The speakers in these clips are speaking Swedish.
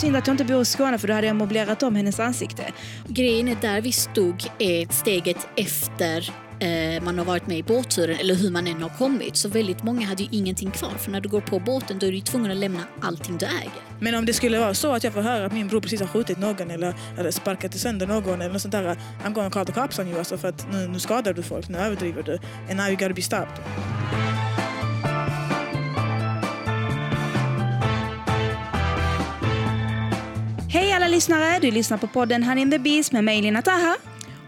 Synd att jag inte bor i Skåne för då hade jag möblerat om hennes ansikte. Grejen är där vi stod är steget efter eh, man har varit med i båtturen eller hur man än har kommit. Så väldigt många hade ju ingenting kvar för när du går på båten då är du tvungen att lämna allting du äger. Men om det skulle vara så att jag får höra att min bror precis har skjutit någon eller, eller sparkat sönder någon eller något sånt där. I'm gonna call the cops on you alltså för att nu, nu skadar du folk, nu överdriver du. And now you gotta be stopped. Hej alla lyssnare! Du lyssnar på podden Han in the Beast med mig Lina Taha.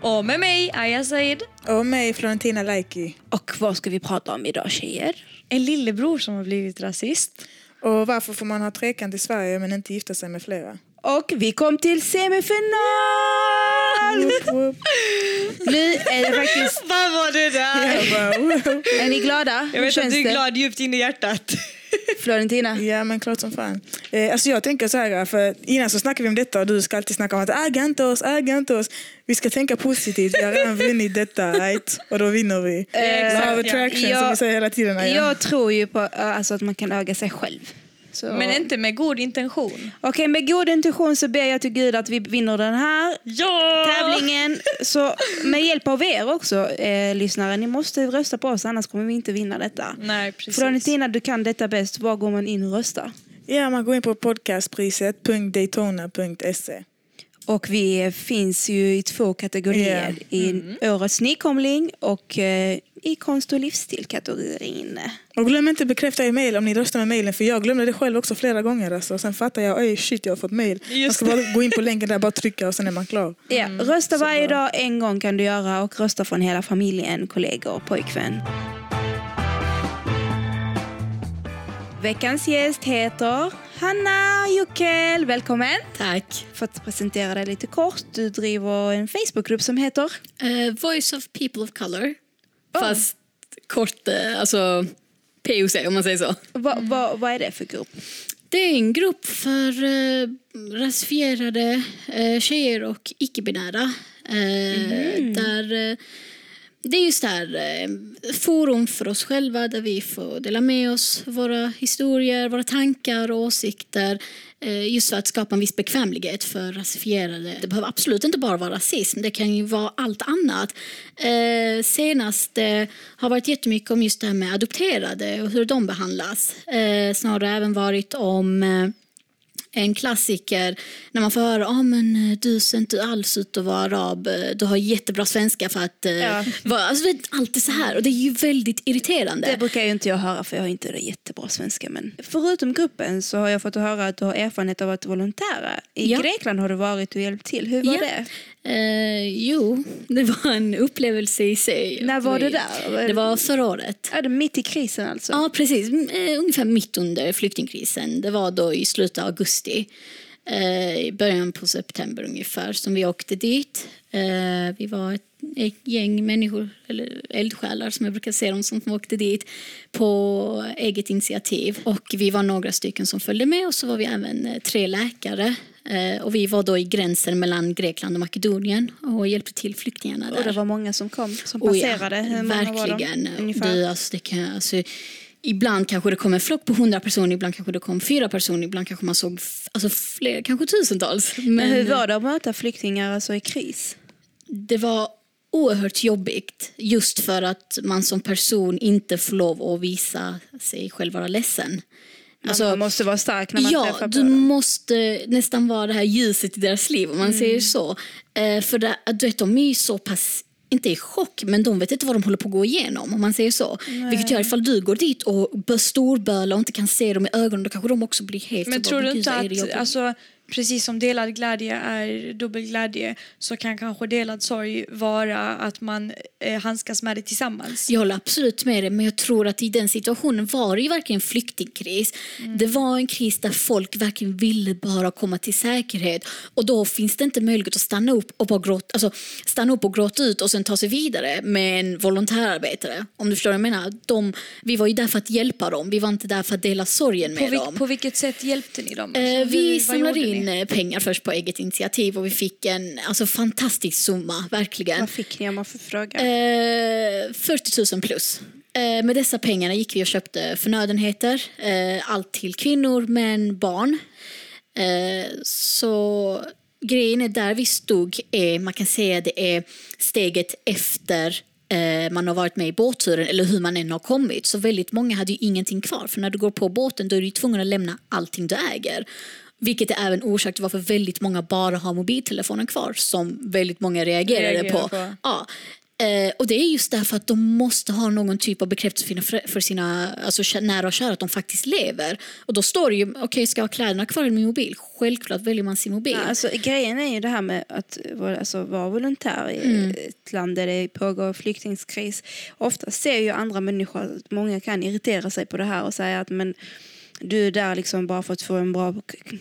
Och med mig, Aya Said. Och mig, Florentina Laiki. Och vad ska vi prata om idag tjejer? En lillebror som har blivit rasist. Och varför får man ha trekant i Sverige men inte gifta sig med flera? Och vi kom till semifinal! Whoop, whoop. nu är det faktiskt... Vad var det där? Bara. Är ni glada? Jag vet att du är glad djupt in i hjärtat. Florentina? Ja men klart som fan. Eh, alltså jag tänker så här, för innan så snackade vi om detta och du ska alltid snacka om att äga inte oss, äga inte oss. Vi ska tänka positivt, vi har redan vunnit detta, right? och då vinner vi. Of ja. attraction som Jag- vi säger hela tiden. Aya. Jag tror ju på äh, alltså, att man kan öga sig själv. Så- Men inte med god intention. Okej, med god intention så ber jag till Gud att vi vinner den här Ja! tävlingen. Så med hjälp av er också, eh, lyssnare, ni måste rösta på oss annars kommer vi inte vinna detta. Nej, precis. Florentina, du kan detta bäst. Var går man in och röstar? Ja, man går in på podcastpriset.daytona.se. Och vi finns ju i två kategorier. I årets nykomling och eh, i konst och livsstil-kategorin. Och glöm inte bekräfta er mail om ni röstar med mailen för jag glömde det själv också flera gånger. Alltså. Sen fattar jag, oj shit jag har fått mail. Man ska bara gå in på länken där, bara trycka och sen är man klar. Ja, rösta så varje dag, en gång kan du göra och rösta från hela familjen, kollegor, pojkvän. Veckans gäst heter Hanna Jockel. Välkommen! Tack. För att presentera dig lite kort, du driver en Facebookgrupp som heter Eh, Voice of People of Color. Fast kort, eh, alltså POC om man säger så. Va, va, vad är det för grupp? Det är en grupp för eh, rasifierade eh, tjejer och icke-binära. Eh, där, eh, det är just här eh, forum för oss själva där vi får dela med oss våra historier, våra tankar och åsikter. Eh, just för att skapa en viss bekvämlighet för rasifierade. Det behöver absolut inte bara vara rasism, det kan ju vara allt annat. Eh, senast har varit jättemycket om just det här med adopterade och hur de behandlas. Eh, snarare även varit om eh, en klassiker när man får höra ah, men eh, du ser inte alls ut att vara arab, eh, du har jättebra svenska för att eh, Ja. vara, alltså, det är alltid så här och det är ju väldigt irriterande. Det brukar ju inte jag höra för jag har inte jättebra svenska. Men förutom gruppen så har jag fått höra att du har erfarenhet av att volontära. I Ja. Grekland har du varit och hjälpt till. Hur var Ja. det? Eh, jo, det var en upplevelse i sig. När var det där? Det var förra året. Är det mitt i krisen alltså? Ja, precis. Mm, Ungefär mitt under flyktingkrisen. Det var då i slutet av augusti. Eh, I början på september ungefär som vi åkte dit. Eh, vi var ett, ett gäng människor, eller eldsjälar som jag brukar se dem som åkte dit på eget initiativ. Och vi var några stycken som följde med och så var vi även eh, tre läkare. Och vi var då i gränsen mellan Grekland och Makedonien och hjälpte till flyktingarna där. Och det var många som kom, som Oh ja, passerade. Hur många var de? verkligen. Ungefär. Du, alltså, det kan, alltså, ibland kanske det kom en flock på hundra personer, ibland kanske det kom fyra personer, ibland kanske man såg alltså, fler, kanske tusentals. Men, Men hur var det att möta flyktingar alltså i kris? det var oerhört jobbigt just för att man som person inte får lov att visa sig själv vara ledsen. Alltså, man måste vara stark när man ja, träffar på du dem. måste nästan vara det här ljuset i deras liv om man säger så. Eh, för det, du vet, de är ju så pass, inte i chock, men de vet inte vad de håller på att gå igenom om man säger så. Vilket gör ifall du går dit och bör storböla och inte kan se dem i ögonen, då kanske de också blir helt Men tror bara, du "Gud, inte att, jobbigt?" alltså, precis som delad glädje är dubbel glädje så kan kanske delad sorg vara att man eh, handskas med det tillsammans? Jag håller absolut med dig, men jag tror att i den situationen var det ju verkligen en flyktingkris. Det var en kris där folk verkligen ville bara komma till säkerhet. Och då finns det inte möjlighet att stanna upp och bara gråta, alltså, stanna upp och gråta ut och sen ta sig vidare med en volontärarbetare. Om du förstår vad jag menar. De, vi var ju där för att hjälpa dem, vi var inte där för att dela sorgen På, med vil- dem. på vilket sätt hjälpte ni dem? Eh, Alltså, vi hur- vad samlade gjorde in eh, pengar först på eget initiativ och vi fick en alltså, fantastisk summa, verkligen. Vad fick ni om man får fråga? Eh, 40 000 plus. Eh, med dessa pengarna gick vi och köpte förnödenheter. Eh, allt till kvinnor, män, barn. Eh, grejen är där vi stod, är, man kan säga det är steget efter eh, man har varit med i båtturen eller hur man än har kommit. Så väldigt många hade ju ingenting kvar. För när du går på båten då är du tvungen att lämna allting du äger. Vilket är även orsak till varför väldigt många bara har mobiltelefonen kvar som väldigt många reagerade Reagerar på. på. Ja. Eh, och det är just därför att de måste ha någon typ av bekräftelse för sina, alltså, nära och kära att de faktiskt lever. Och då står det ju, okej ska jag ha kläderna kvar i min mobil? Självklart väljer man sin mobil. Ja, alltså, grejen är ju det här med att alltså, vara volontär i Mm. ett land där det pågår flyktingskris. Ofta ser ju andra människor, att många kan irritera sig på det här och säga att men, du är där liksom bara för att få en bra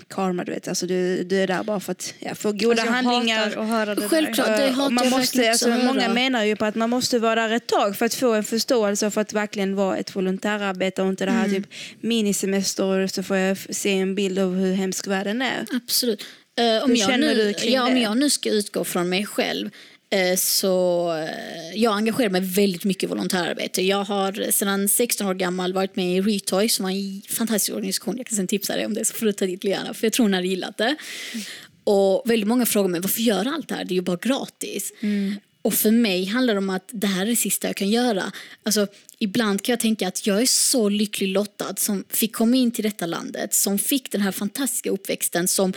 karma. Du, vet. Alltså, du, du är där bara för att ja, få goda Alltså, jag handlingar. hatar att höra det Självklart. där. Det hatar och man jag måste, alltså, också många höra. menar ju på att man måste vara där ett tag för att få en förståelse för att verkligen vara ett volontärarbete och inte det här Mm. typ minisemester och så får jag se en bild av hur hemsk världen är. Absolut. Eh, om, jag nu, ja, om jag nu ska utgå från mig själv så eh, jag engagerar mig väldigt mycket i volontärarbete. Jag har sedan 16 år gammal varit med i Retoy som var en fantastisk organisation. Jag kan sen tipsa dig om det så får du ta dit gärna för jag tror hon hade gillat det. Och väldigt många frågar mig varför gör allt det här? Det är ju bara gratis. Och för mig handlar det om att det här är det sista jag kan göra. Alltså, ibland kan jag tänka att jag är så lycklig lottad som fick komma in till detta landet, som fick den här fantastiska uppväxten som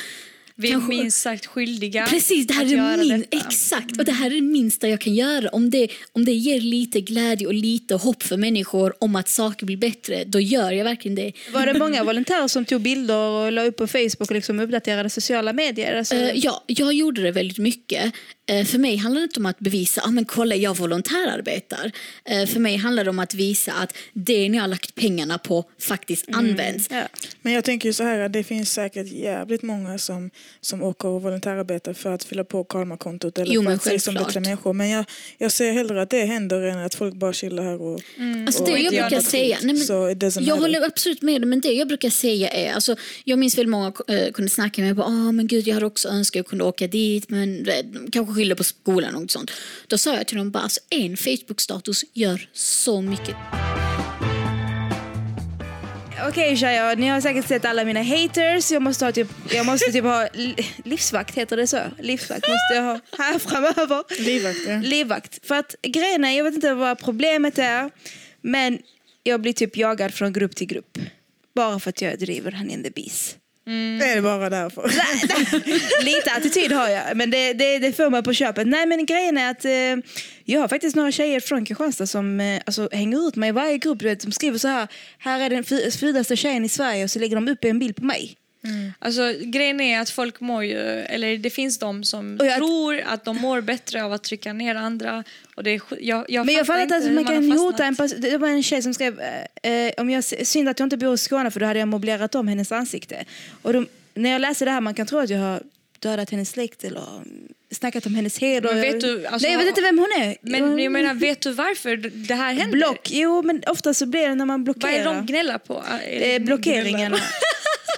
Vi är kanske- minst sagt skyldiga Precis, det här är min, detta. exakt. Och det här är det minsta jag kan göra. Om det, om det ger lite glädje och lite hopp för människor om att saker blir bättre, då gör jag verkligen det. Var det många volontärer som tog bilder och la upp på Facebook och liksom uppdaterade sociala medier? Alltså, Eh, ja, jag gjorde det väldigt mycket. Eh, för mig handlar det inte om att bevisa, ah, men kolla jag volontärarbetar. Uh, för mig handlar det om att visa att det ni har lagt pengarna på faktiskt används. ja. Men jag tänker ju så här att det finns säkert jävligt många som, som åker och volontärabetar för att fylla på karmakontot eller Jo, för att se som självklart. bättre människor. Men jag, jag ser hellre att det händer än att folk bara chillar här och, Alltså och det jag brukar säga, nej men, Så jag matter. håller absolut med dig, men det jag brukar säga är, alltså, jag minns väldigt många äh, kunde snacka med mig, ah men gud jag hade också önskat att jag kunde åka dit, men eh, de kanske skyller på skolan och något sånt. Då sa jag till dem bara, alltså, en Facebook-status gör så mycket. Okej tjejer, ni har säkert sett alla mina haters. Jag måste, ha typ, jag måste typ ha li- livsvakt, heter det så? Livsvakt måste jag ha här framöver. Livvakt, ja. Livvakt. För att grejen är, jag vet inte vad problemet är, men jag blir typ jagad från grupp till grupp. Bara för att jag driver han in the bees. Är det bara därför? Lite attityd har jag, men det, det, det får mig på köpet. Nej men grejen är att eh, jag har faktiskt några tjejer från Kristianstad som eh, alltså, hänger ut mig i varje grupp. Du vet, som skriver så här, här är den finaste tjejen i Sverige och så lägger de upp en bild på mig. Alltså, grejen är att folk mår ju, eller det finns de som jag- tror att de mår bättre av att trycka ner andra. Och det är, jag, jag Men jag fattar inte att hur man kan hota en person. Det var en tjej som skrev, eh, eh, om jag, synd att jag inte bor i Skåne för då hade jag möblerat om hennes ansikte. Och då, när jag läser det här man kan tro att jag har dödat hennes släkt eller snackat om hennes heder. Men vet du, alltså- Nej jag vet inte vem hon är. Men jag menar, vet du varför det här händer? Block, jo men ofta så blir det när man blockerar. Vad är de gnälla på? Är det Eh, blockeringarna.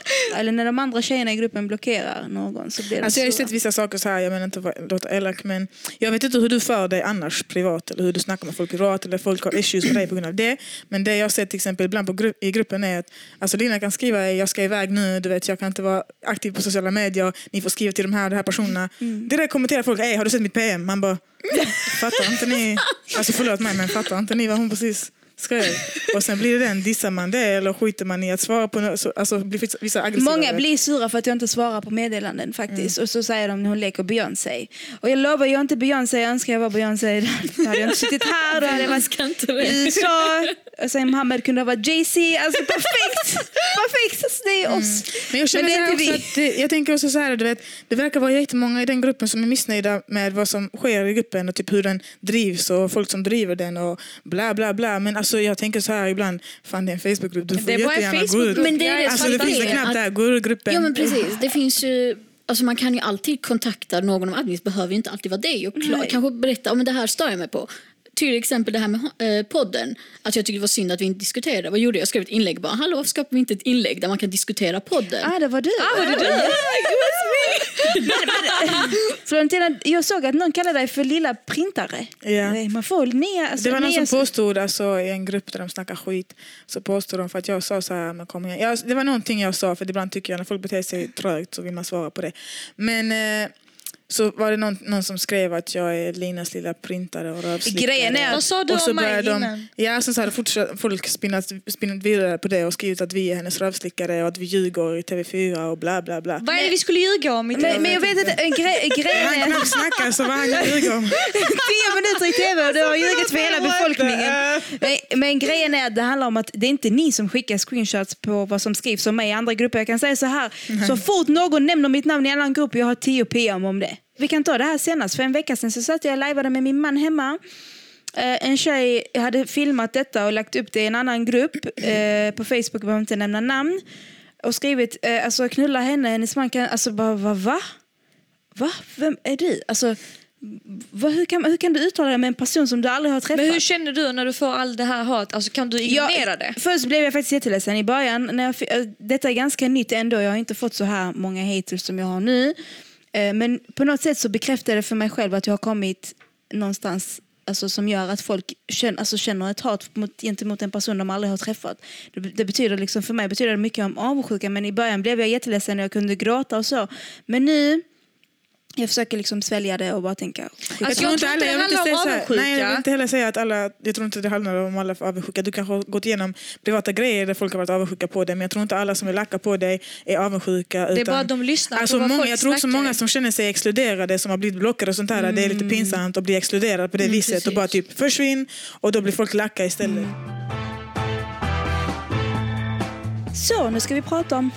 Eller när de andra tjejerna i gruppen blockerar någon så blir de Alltså jag har ju sett vissa saker så här, jag menar inte vara- låta elak men jag vet inte hur du för dig annars privat eller hur du snackar med folk privat eller folk har issues med dig på grund av det. Men det jag har sett till exempel ibland på gru- i gruppen är att alltså Lina kan skriva jag ska iväg nu, du vet jag kan inte vara aktiv på sociala medier, ni får skriva till de här, de här personerna. Det där kommenterar folk, Ey, har du sett mitt PM? Man bara, fattar inte ni, alltså förlåt mig men fattar inte ni vad hon precis skrev? Och sen blir det den, dissar man det eller skiter man i att svara på något, så- alltså blir vissa- aggressiva. Många blir sura för att jag inte svarar på meddelanden faktiskt. Och så säger de när hon leker Beyoncé. Och jag lovar, jag är inte Beyoncé, jag önskar jag var Beyoncé. Då hade jag inte suttit här, då hade jag varit i USA. Och sen Mohammed kunde ha varit Jay-Z. Alltså perfekt! perfekt! Alltså, det är oss. Men jag känner Men det är inte att det, jag tänker också så här, du vet, det verkar vara jättemånga i den gruppen som är missnöjda med vad som sker i gruppen och typ hur den drivs och folk som driver den och bla bla bla. Men alltså jag tänker så här ibland, fan det är en Facebookgrupp, du får Det är bara en jättegärna gå ut. Facebookgrupp. Men det är det alltså det finns det, en knapp att- där, gå ur gruppen. Ja men precis, det finns ju Alltså man kan ju alltid kontakta någon av admins, behöver ju inte alltid vara dig och klar, kanske berätta om det här stör jag mig på. Till exempel det här med eh, podden, att jag tyckte det var synd att vi inte diskuterade. Vad gjorde jag? Jag skrev ett inlägg bara, hallå varför skapar vi inte ett inlägg där man kan diskutera podden? Ah, det var du. Ah, var det du? Florentina, jag såg att någon kallade dig för lilla printare. Ja. Nej, Man får nya... Alltså, Det var någon nya som påstod alltså, i en grupp där de snackar skit. Så påstod de för att jag sa så här, men kom igen. Jag, det var någonting jag sa för ibland tycker jag när folk beter sig trögt så vill man svara på det. Men eh, så var det någon, någon som skrev att jag är Linas lilla printare och rövslickare. Grejen är att- Vad sa du och så om mig de, innan? Ja, sen så hade fortsatt, folk spinnat, spinnat vidare på det och skrivit att vi är hennes rövslickare och att vi ljuger i TV4 och bla bla bla. Vad är det vi skulle ljuga om? Inte Men, men jag vet inte, en grej, grejen Han är knappt snackar så vad han kan ljuga om. tio minuter i tv och du har ljugit för hela befolkningen. Men, men grejen är att det handlar om att det är inte ni som skickar screenshots på vad som skrivs om mig i andra grupper. Jag kan säga så här, så fort någon nämner mitt namn i en annan grupp, jag har 10 PM om det. Vi kan ta det här senast, för en vecka sedan så satt jag och lajvade med min man hemma. Eh, en tjej hade filmat detta och lagt upp det i en annan grupp eh, på Facebook, jag behöver inte nämna namn. Och skrivit, eh, alltså knulla henne, hennes man kan, alltså bara, va? va? Va? Vem är du? Alltså, va, hur, kan, hur kan du uttala dig med en person som du aldrig har träffat? Men hur känner du när du får all det här hat? Alltså kan du ignorera det? Först blev jag faktiskt jätteledsen i början. När jag, detta är ganska nytt ändå. Jag har inte fått så här många haters som jag har nu. Eh, men på något sätt så bekräftar det för mig själv att jag har kommit någonstans alltså, som gör att folk känner, alltså, känner ett hat mot, gentemot en person de aldrig har träffat. Det, det betyder liksom, för mig betyder det mycket om avundsjuka men i början blev jag jätteledsen och jag kunde gråta och så. Men nu jag försöker liksom svälja det och bara tänka Alltså, Jag tror inte tror alla, inte jag det inte handlar säga nej, jag vill inte heller säga att alla, jag tror inte det handlar om alla är avundsjuka. Du kanske har gått igenom privata grejer där folk har varit avundsjuka på dig men jag tror inte alla som vill lacka på dig är avundsjuka. är utan, bara att de lyssnar på alltså, vad många, folk Jag tror också många som känner sig exkluderade som har blivit blockade och sånt där. Det är lite pinsamt att bli exkluderad på det viset och bara typ försvinn och då blir folk lacka istället. Så, nu ska vi prata om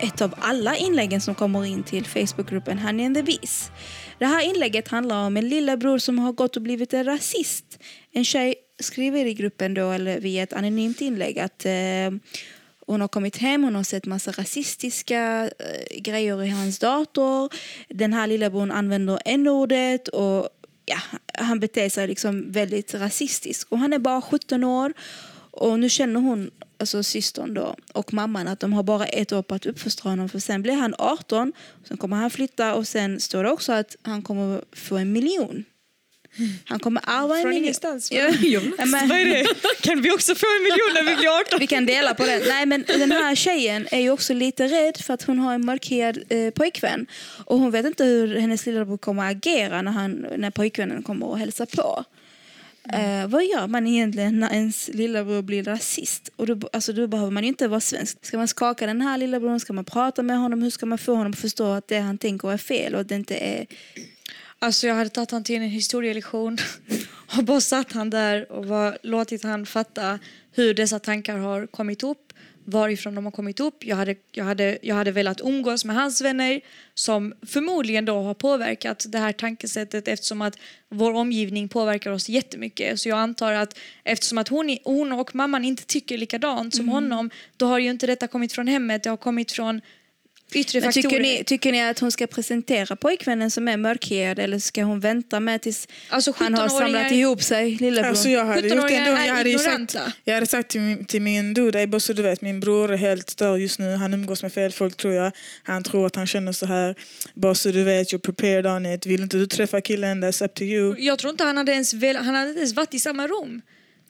ett av alla inläggen som kommer in till Facebookgruppen Honey and the Bees. Det här inlägget handlar om en lillebror som har gått och blivit en rasist. En tjej skriver i gruppen då, eller via ett anonymt inlägg att eh, hon har kommit hem, hon har sett massa rasistiska eh, grejer i hans dator. Den här lillebror använder n-ordet och ja, han beter sig liksom väldigt rasistisk. Och han är bara 17 år och nu känner hon, alltså systern då, och mamman att de har bara ett år på att uppfostra honom för sen blir han 18, sen kommer han flytta och sen står det också att han kommer få en miljon. Han kommer ärva en Från miljon. ingenstans? Ja, ja, men- Vad är det? Kan vi också få en miljon när vi blir 18? vi kan dela på den. Nej, men den här tjejen är ju också lite rädd för att hon har en mörkhyad eh, pojkvän. Och hon vet inte hur hennes lillebror kommer att agera när, han, när pojkvännen kommer och hälsa på. Eh, vad gör man egentligen när ens lillebror blir rasist? Och då, alltså, då behöver man ju inte vara svensk. Ska man skaka den här lillebror? Ska man prata med honom? Hur ska man få honom att förstå att det han tänker är fel och att det inte är... Alltså jag hade tagit honom till en historielektion och bara satt han där och var, låtit han fatta hur dessa tankar har kommit upp, varifrån de har kommit upp. Jag hade, jag hade, jag hade velat umgås med hans vänner som förmodligen då har påverkat det här tankesättet eftersom att vår omgivning påverkar oss jättemycket. Så jag antar att eftersom att hon, hon och mamman inte tycker likadant som honom då har ju inte detta kommit från hemmet, det har kommit från yttre faktorer. tycker, ni, tycker ni att hon ska presentera pojkvännen som är mörkhyad eller ska hon vänta med tills Alltså, han har 17-åringar samlat ihop sig, lillebror? Alltså jag hade gjort det ändå. 17-åringar är Jag hade, sagt, jag hade sagt till min, till min dude, "Ey, boss, du vet min bror är helt störd just nu. Han umgås med fel folk tror jag. Han tror att han känner så här. Boss, du vet, you're prepared on it. Vill inte du träffa killen, that's up to you. Jag tror inte han hade ens vel, han hade ens varit i samma rum.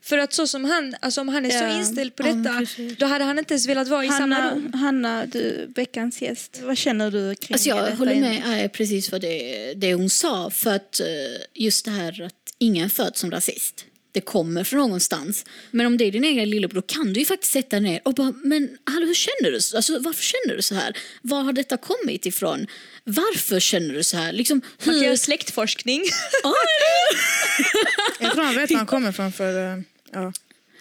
För att så som han, alltså om han är Ja. så inställd på Ja, detta, då hade han inte ens velat vara i samma Hanna, rum. Hanna du, veckans gäst. Vad känner du kring Alltså jag detta? håller med eh, precis vad det, det hon sa. För att eh, just det här att ingen föds som rasist. Det kommer från någonstans. Men om det är din egen lillebror kan du ju faktiskt sätta ner och bara, men hallå, hur känner du? Alltså, varför känner du så här? Var har detta kommit ifrån? Varför känner du så här? Liksom, Man kan hur... göra släktforskning. Jag tror han vet var han kommer från för... Ja,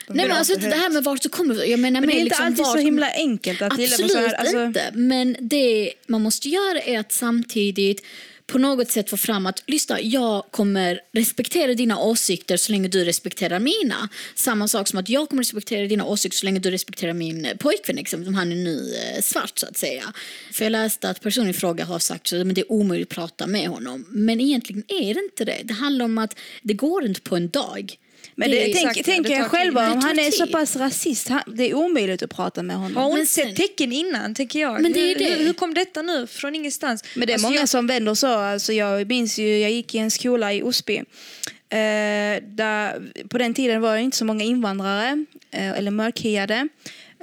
de Nej men alltså inte det här med vart du kommer Jag menar Men det är inte liksom alltid så himla enkelt att Absolut så här, alltså, inte. Men det man måste göra är att samtidigt på något sätt få fram att lyssna, jag kommer respektera dina åsikter så länge du respekterar mina. Samma sak som att jag kommer respektera dina åsikter så länge du respekterar min eh, pojkvän, exempel, som han är nu eh, svart så att säga. För jag läste att personen i fråga har sagt att det är omöjligt att prata med honom. Men egentligen är det inte det. Det handlar om att det går inte på en dag. Men Det det, tänk, exakt, tänker jag själva, tid. om han är så pass rasist, han, det är omöjligt att prata med honom. Har hon Men sett sen- tecken innan, tänker jag? Men det är hur, det. Hur, hur kom detta nu från ingenstans? Men det är Alltså, många jag, som vänder så. Alltså jag minns ju, jag gick i en skola i Osby. Eh, där, på den tiden var det inte så många invandrare eh, eller mörkhyade.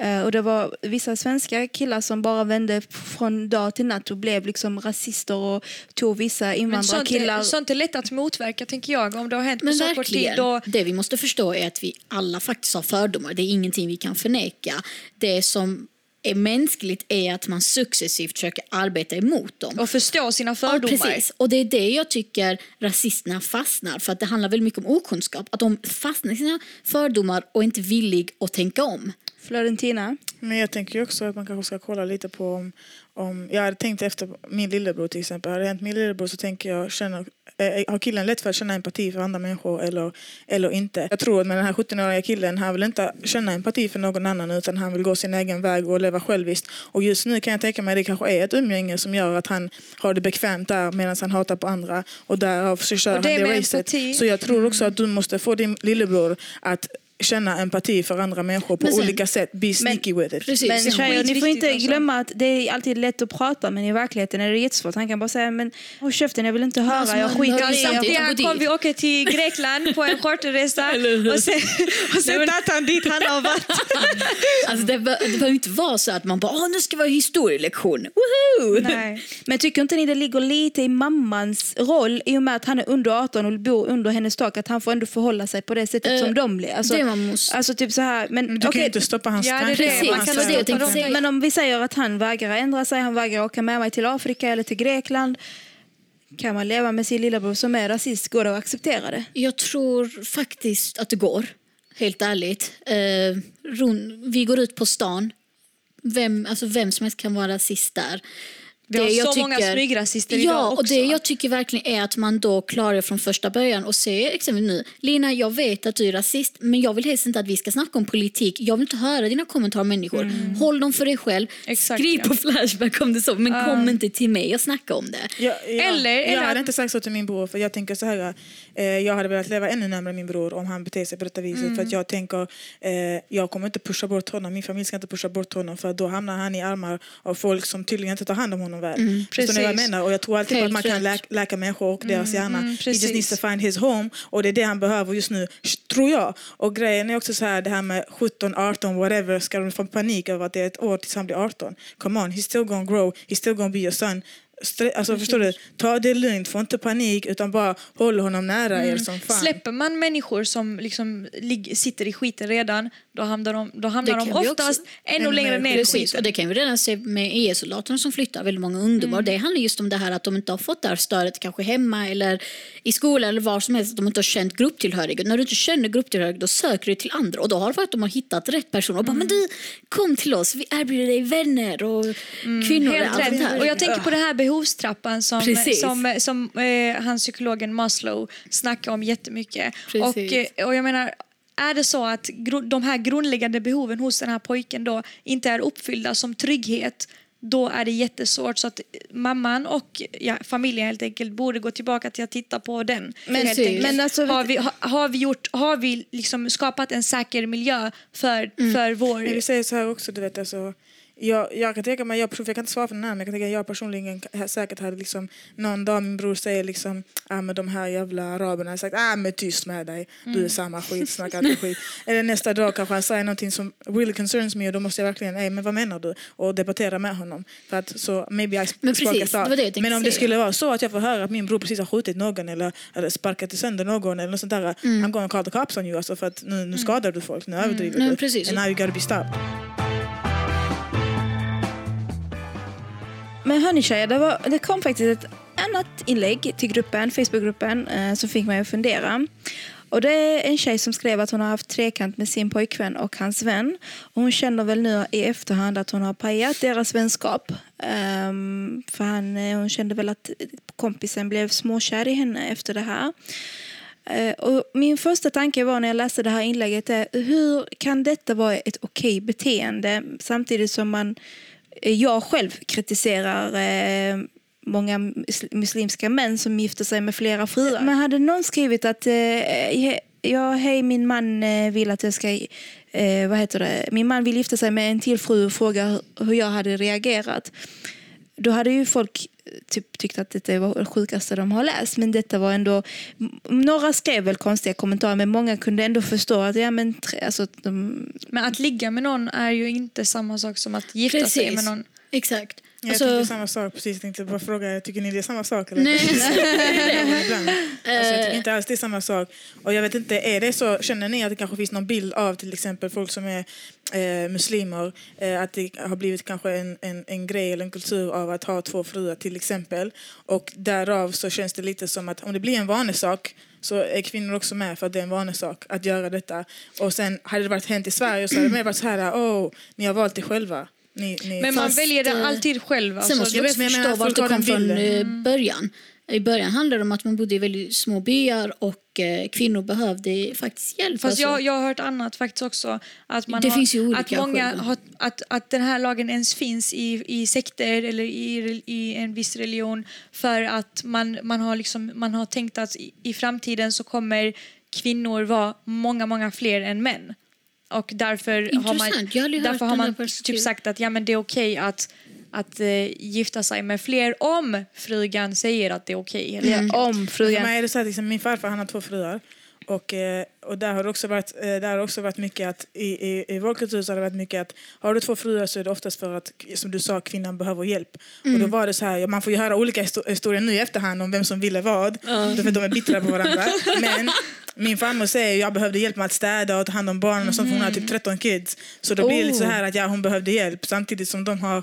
Eh, och det var vissa svenska killar som bara vände från dag till natt och blev liksom rasister och tog vissa Men sånt, invandrarkillar. är, sånt är lätt att motverka tänker jag. Om det har hänt på Men så kort tid. verkligen, Då, det vi måste förstå är att vi alla faktiskt har fördomar. Det är ingenting vi kan förneka. Det som är mänskligt är att man successivt försöker arbeta emot dem. och förstå sina Ja, fördomar. precis. Och det är det jag tycker rasisterna fastnar för att det handlar väldigt mycket om okunskap. Att de fastnar i sina fördomar och är inte villig att tänka om. Florentina. Men jag tänker också att man kanske ska kolla lite på om, om jag hade tänkt efter min lillebror till exempel. Hade det hänt min lillebror så tänker jag, känner, eh, har killen lätt för att känna empati för andra människor eller, eller inte? Jag tror att med den här 17-åriga killen, han vill inte känna empati för någon annan utan han vill gå sin egen väg och leva själviskt. Och just nu kan jag tänka mig att det kanske är ett umgänge som gör att han har det bekvämt där medan han hatar på andra och därav så kör Och det han det racet. Så jag tror också att du måste få din lillebror att känna empati för andra människor på Men sen- olika sätt. Be sneaky with it. Precis. Men tjejer, ni får inte alltså. glömma att det är alltid lätt att prata men i verkligheten är det jättesvårt. Han kan bara säga men håll käften jag vill inte höra, Alltså, jag skiter i samtidigt- kom dit. vi åka till Grekland på en charterresa och sen, och sen tatt han dit han har varit. Alltså det, behöver inte vara så att man bara Åh, nu ska vi ha historielektion. Woohoo! Nej. Men tycker inte ni det ligger lite i mammans roll i och med att han är under 18 och bor under hennes tak att han får ändå förhålla sig på det sättet Eh, som de blir? Alltså, måste- alltså typ så här, men Du kan okej, ju inte stoppa hans Ja, det är tankar. det. Precis, Man kan det jag men om vi säger att han vägrar ändra sig, han vägrar åka med mig till Afrika eller till Grekland. Kan man leva med sin lillebror som är rasist? Går det att acceptera det? Jag tror faktiskt att det går. Helt ärligt. Eh, Ron, vi går ut på stan. Vem, alltså vem som helst kan vara rasist där. Vi har så många smygrasister ja, idag och det också. jag tycker verkligen är att man då klarar från första början och säger exempelvis nu, Lina jag vet att du är rasist men jag vill helst inte att vi ska snacka om politik. Jag vill inte höra dina kommentarer om människor. Håll dem för dig själv. Exakt, Skriv ja. på Flashback om det så men kom inte till mig och snacka om det. Ja, ja. Eller- jag eller hade inte sagt så till min bror för jag tänker så här. Eh, jag hade velat leva ännu närmare min bror om han beter sig på detta viset. För att jag tänker, eh, jag kommer inte pusha bort honom. Min familj ska inte pusha bort honom för då hamnar han i armar av folk som tydligen inte tar hand om honom väl. Förstår ni vad jag menar? Och jag tror alltid på att Helt man kan läka, läka människor och deras hjärna. mm, He just needs to find his home. Och det är det han behöver just nu, tror jag. Och grejen är också så här, det här med 17, 18, whatever. Ska de få panik över att det är ett år tills han blir 18? Come on, he's still gonna grow. He's still gonna be your son. Alltså, förstår du? Ta det lugnt, få inte panik utan bara håll honom nära er som fan. Släpper man människor som liksom sitter i skiten redan, då hamnar de, då hamnar Det de oftast ännu ännu längre ner i Precis, och skiten. det kan vi redan se med EE-soldaterna som flyttar, väldigt många ungdomar. Och Det handlar just om det här att de inte har fått det här stödet kanske hemma eller i skolan eller var som helst, att de inte har känt grupptillhörighet. När du inte känner grupptillhörighet då söker du till andra och då har det varit att de har hittat rätt person och bara men du kom till oss, vi erbjuder dig vänner och kvinnor och Helt allt sånt rätt. här. Och jag tänker på den här behovstrappan som, Precis. som, som eh, han psykologen Maslow snackar om jättemycket. Precis. Och, eh, och jag menar, är det så att de här grundläggande behoven hos den här pojken då inte är uppfyllda som trygghet då är det jättesvårt. Så att mamman och ja, familjen helt enkelt borde gå tillbaka till att titta på den. Men- helt Precis. enkelt. men alltså, har vi, ha, har vi, gjort, har vi liksom skapat en säker miljö för, för vår... Men vi säger så här också, du vet alltså. Jag, jag kan tänka mig, jag, jag kan inte svara för den här, men jag kan tänka jag personligen säkert hade liksom någon dag min bror säger liksom, ah, men de här jävla araberna, jag sagt, ah men tyst med dig, du är samma skit, snacka inte skit. Eller nästa dag kanske han säger någonting som really concerns me och då måste jag verkligen, nej men vad menar du? Och debattera med honom. För att så, maybe I Men precis, det det Men om det skulle vara så att jag får höra att min bror precis har skjutit någon eller, eller sparkat sönder någon eller något sånt där, Mm. I'm gonna call the cops on you alltså för att nu, nu skadar du folk, nu överdriver Nej, du. precis. And now you gotta be stopped. Men hörni tjejer, det, var, det kom faktiskt ett annat inlägg till gruppen, Facebookgruppen eh, som fick mig att fundera. Och det är en tjej som skrev att hon har haft trekant med sin pojkvän och hans vän. Och hon känner väl nu i efterhand att hon har pajat deras vänskap. Um, för han, eh, hon kände väl att kompisen blev småkär i henne efter det här. Uh, Och min första tanke var när jag läste det här inlägget är hur kan detta vara ett okej beteende samtidigt som man, jag själv kritiserar eh, många muslimska män som gifter sig med flera fruar. Men hade någon skrivit att eh, he- ja, hej min man eh, vill att jag ska eh, vad heter det? Min man vill gifta sig med en till fru och fråga hur jag hade reagerat. Då hade ju folk typ tyckte att detta var det sjukaste de har läst. Men detta var ändå... Några skrev väl konstiga kommentarer men många kunde ändå förstå att ja, men, tre- alltså, att de, Men att ligga med någon är ju inte samma sak som att gifta sig Precis. med någon. Exakt. Jag Alltså, tycker samma sak, precis. Jag tänkte bara fråga, tycker ni det är samma sak? Eller? Nej. Ibland. Alltså, jag tycker inte alls det är samma sak. Och jag vet inte, är det så, känner ni att det kanske finns någon bild av till exempel folk som är eh, muslimer, eh, att det har blivit kanske en, en, en grej eller en kultur av att ha två fruar till exempel. Och därav så känns det lite som att om det blir en vanesak så är kvinnor också med för att det är en vanesak att göra detta. Och sen hade det varit hänt i Sverige så hade det mer varit så här, åh, ni har valt det själva. Ni, ni, Men man Fast, väljer det eh, alltid själv. Alltså, Sen måste jag jag förstå att vart det kom från början. I början handlade det om att man bodde i väldigt små byar och eh, kvinnor behövde faktiskt hjälp. Fast alltså. jag, jag har hört annat faktiskt också. Att man Det har, finns ju olika att, många har, att, att den här lagen ens finns i, i sekter eller i, i en viss religion för att man, man, har, liksom, man har tänkt att i, i framtiden så kommer kvinnor vara många, många fler än män. Och därför har man, Intressant. Har hört därför har man typ sagt att ja, men det är okej att, att eh, gifta sig med fler om frugan säger att det är okej. helt enkelt. om För frugan... är det så att liksom, min farfar han har två fruar. Och, eh, och där har det också varit, eh, där har också varit mycket att i, i, i vår kultur så har det varit mycket att har du två fruar så är det oftast för att, som du sa, kvinnan behöver hjälp. Och då var det så här, man får ju höra olika histo- historier nu i efterhand om vem som ville vad. För att de är bittra på varandra. Men min farmor säger jag behövde hjälp med att städa och ta hand om barnen och sånt för hon har typ 13 kids. Så då blir det lite så här att ja, hon behövde hjälp samtidigt som de har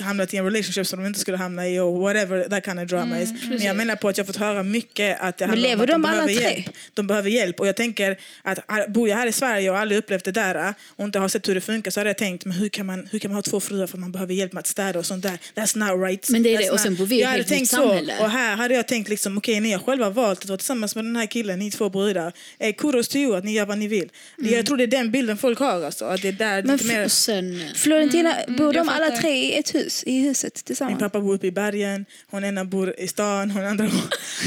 hamnat i en relationship som de inte skulle hamna i och whatever that kind of drama is. Men jag menar på att jag fått höra mycket att det handlar om lever att de de alla behöver tre? hjälp. De behöver hjälp och jag tänker att bor jag här i Sverige och aldrig upplevt det där och inte har sett hur det funkar så hade jag tänkt men hur kan man, hur kan man ha två fruar för att man behöver hjälp med att städa och sånt där. That's not right. Men det är det, That's och sen bor vi i ett helt tänkt nytt så samhälle. och här hade jag tänkt liksom okej ni har själva valt att vara tillsammans med den här killen, ni två brudar. Eh, kudos to you att ni gör vad ni vill. Det- Jag tror det är den bilden folk har alltså. Att det är där Men lite mer... Sen, Florentina, bor de alla tre i ett hus, i huset Min tillsammans? pappa bor uppe i bergen, hon ena bor i stan, hon andra bor...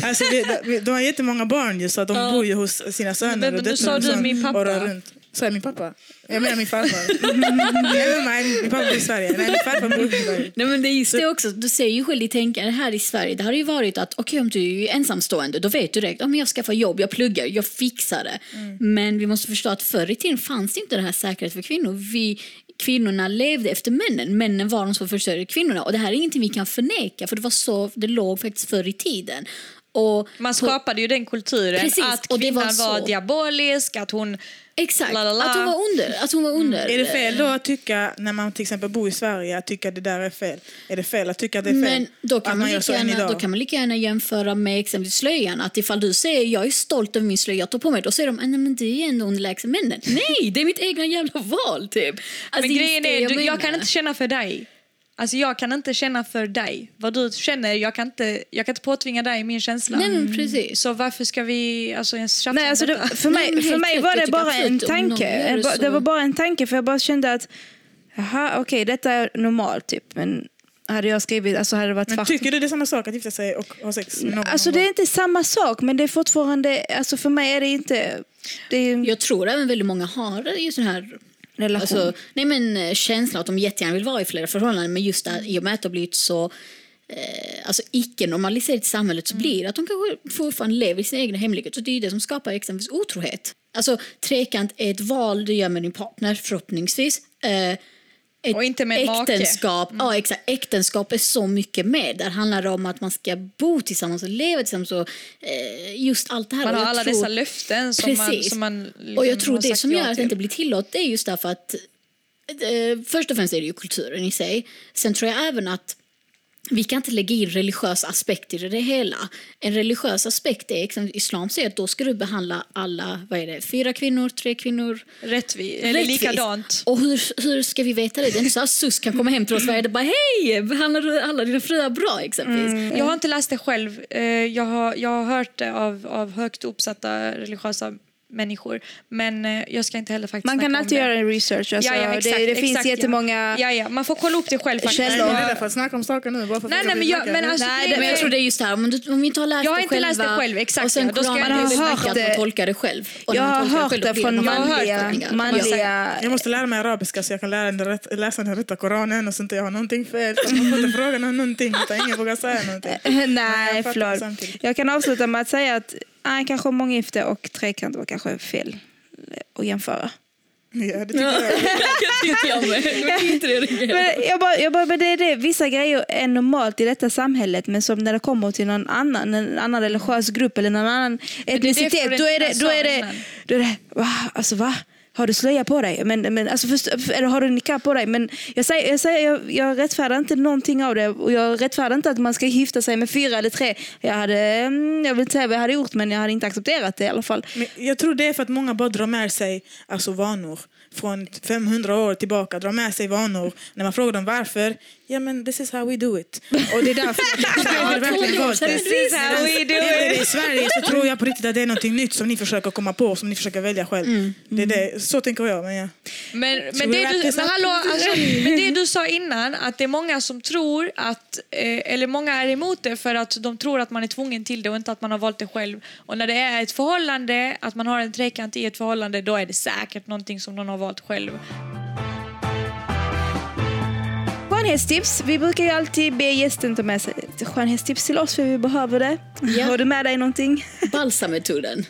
Alltså, vi, de, de har jättemånga barn ju, så de bor ju hos sina söner Men- och men nu döttrar sa och du min pappa. och runt. Sa jag min pappa? Jag menar min farfar. Never mind, min pappa bor i Sverige. Nej, min farfar bor i Sverige. Nej men det är just det också, du ser ju själv i tänkande här i Sverige, det har ju varit att okej om du är ensamstående då vet du direkt, om jag skaffar jobb, jag pluggar, jag fixar det. Men vi måste förstå att förr i tiden fanns det inte den här säkerheten för kvinnor. Vi, kvinnorna levde efter männen, männen var de som försörjde kvinnorna och det här är ingenting vi kan förneka för det var så det låg faktiskt förr i tiden. Och Man på- skapade ju den kulturen Precis, att det var kvinnan var, så. diabolisk, att hon... Exakt, La, la, la. att hon var under. Att hon var under. Är det fel då att tycka, när man till exempel bor i Sverige, att tycka att det där är fel? Är det fel att tycka att det är fel? Men då kan, man gör lika gärna, då kan man lika gärna jämföra med exempelvis slöjan. Att ifall du säger jag är stolt över min slöja jag tar på mig, då säger de nej men du är ändå underlägsen männen. Nej, det är mitt egna jävla val typ. Alltså, Men det grejen det är, du, jag kan inte känna för dig. Alltså jag kan inte känna för dig. Vad du känner, jag kan inte, jag kan inte påtvinga dig min känsla. Nej men precis. Så varför ska vi alltså, ens tjafsa Nej, alltså det, för Nej, mig, men för mig var det bara en tanke. En Det var bara en tanke för jag bara kände att jaha, okej, detta är normalt typ. Men hade jag skrivit, alltså hade det varit Men tycker du det är samma sak att gifta sig och ha sex med någon? Alltså någon det är inte samma sak men det är fortfarande, alltså för mig är det inte, det är Jag tror även väldigt många har just den här relation. Alltså, nej men eh, känslan att de jättegärna vill vara i flera förhållanden men just att i och med att det har blivit så eh, alltså icke-normaliserat i samhället så blir det att de kanske fortfarande lever i sin egen hemlighet och det är det som skapar exempelvis otrohet. Alltså trekant är ett val du gör med din partner förhoppningsvis. Eh, ett Och inte med äktenskap, ja, exakt, äktenskap är så mycket mer. Där handlar det om att man ska bo tillsammans och leva tillsammans. Och, eh, just allt det här. Man har alla tror- dessa löften som man, Precis. som man liksom och jag tror det som gör att det inte blir tillåtet är just därför att eh, först och främst är det ju kulturen i sig. Sen tror jag även att vi kan inte lägga in religiösa aspekter i det hela. En religiös aspekt är exempelvis islam säger att då ska du behandla alla, vad är det, fyra kvinnor, tre kvinnor Rättvis, eller rättvist. likadant. Och hur, hur ska vi veta det? Det är inte så att SUS kan komma hem till oss och bara hej, behandlar du alla dina fruar bra exempelvis? Jag har inte läst det själv. Eh, Jag har, jag har hört det av, av högt uppsatta religiösa människor. Men eh, jag ska inte heller faktiskt Man kan alltid göra en research. Alltså, Ja, ja, exakt, det det finns exakt, ja. jättemånga... Ja, ja, man får kolla upp det själv faktiskt. Källor. Är ni rädda för att snacka om saker nu? Bara för att Nej, nej, men jag- men alltså- Nej, det- Men jag tror det är just det här, om, du, om vi inte har läst Jag har det inte själva läst det själv, exakt, och sen ja, då ska Koranen, jag- är har hört att man tolkar det själv. Och jag man har hört det från man manliga, Jag måste lära mig arabiska så jag kan lära den rätt, läsa den rätta koranen och så inte jag har någonting fel. Man får inte fråga någon någonting utan ingen vågar säga någonting. Nej, förlåt. Jag kan avsluta med att säga att nej, kanske månggifte och trekant var kanske fel att jämföra. Ja, det tycker jag. med. Jag det är Men, bara, jag bara, men det är det. Vissa grejer är normalt i detta samhället men som när det kommer till någon annan, en annan religiös grupp eller någon annan etnicitet då är det, då är det, då är det va? Alltså va? Har du slöja på dig? Men, men, alltså först, eller har du niqab på dig? Men jag, säger, jag, säger, jag, jag rättfärdar inte någonting av det och jag rättfärdar inte att man ska gifta sig med fyra eller tre. Jag, hade, mm, jag vill inte säga vad jag hade gjort men jag hade inte accepterat det i alla fall. Men jag tror det är för att många bara drar med sig alltså, vanor från 500 år tillbaka. Drar med sig vanor. När man frågar dem varför, ja men this is how we do it. Och det är därför jag, verkligen valt det. This is how we do Är det i Sverige så tror jag på riktigt att det är något nytt som ni försöker komma på, som ni försöker välja själv. Det är det, så tänker jag. Men ja. Men, men, det du, men, hallå, alltså, men det du sa innan, att det är många som tror att, eh, eller många är emot det för att de tror att man är tvungen till det och inte att man har valt det själv. Och när det är ett förhållande, att man har en trekant i ett förhållande, då är det säkert någonting som någon har valt själv. Skönhetstips. Vi brukar ju alltid be gästen ta med sig ett skönhetstips till oss för vi behöver det. Ja. Har du med dig någonting? Balsammetoden.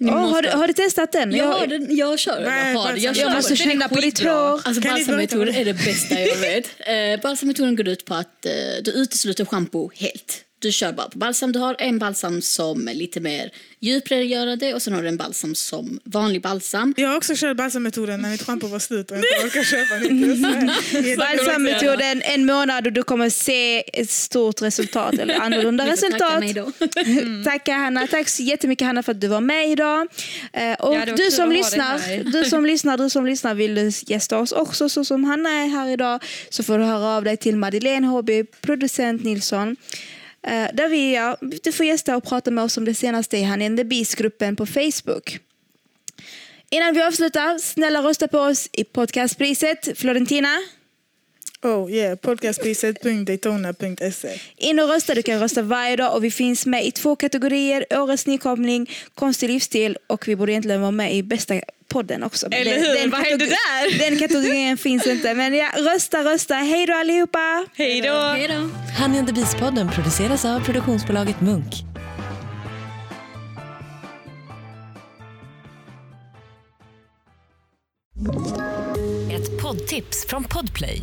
Oh, har, måste- du, har du testat den? jag, har den, jag kör den. Jag, har jag, kör måste Den är känna på ditt hår. Alltså balsammetoden är det bästa jag vet. Eh, balsammetoden går ut på att eh, du utesluter schampo helt. Du kör bara på balsam. Du har en balsam som är lite mer djuprengörande och sen har du en balsam som vanlig balsam. Jag har också kört balsammetoden när mitt schampo var slut och jag inte orkar köpa nytt. Balsammetoden en månad och du kommer se ett stort resultat eller annorlunda resultat. då. Tack Hanna. Tack så jättemycket Hanna för att du var med idag. Eh, och Ja, du som lyssnar, du som lyssnar, du som lyssnar vill du gästa oss också så som Hanna är här idag så får du höra av dig till Madeleine Håby, producent Nilsson. Eh, där vi, ja, du får gästa och prata med oss om det senaste i Han the Beast-gruppen på Facebook. Innan vi avslutar, snälla rösta på oss i podcastpriset. Florentina, Oh yeah, podcastpriset.daytona.se. in och rösta. Du kan rösta varje dag och vi finns med i två kategorier. Årets nykomling, konstig livsstil och vi borde egentligen vara med i bästa podden också. Eller den- hur? Den, Vad hände kategor- den kategorin finns inte. Men ja, rösta, rösta. Hej då allihopa! Hej då! Hej då. Honey and the Beast-podden produceras av produktionsbolaget Munk. Ett poddtips från Podplay.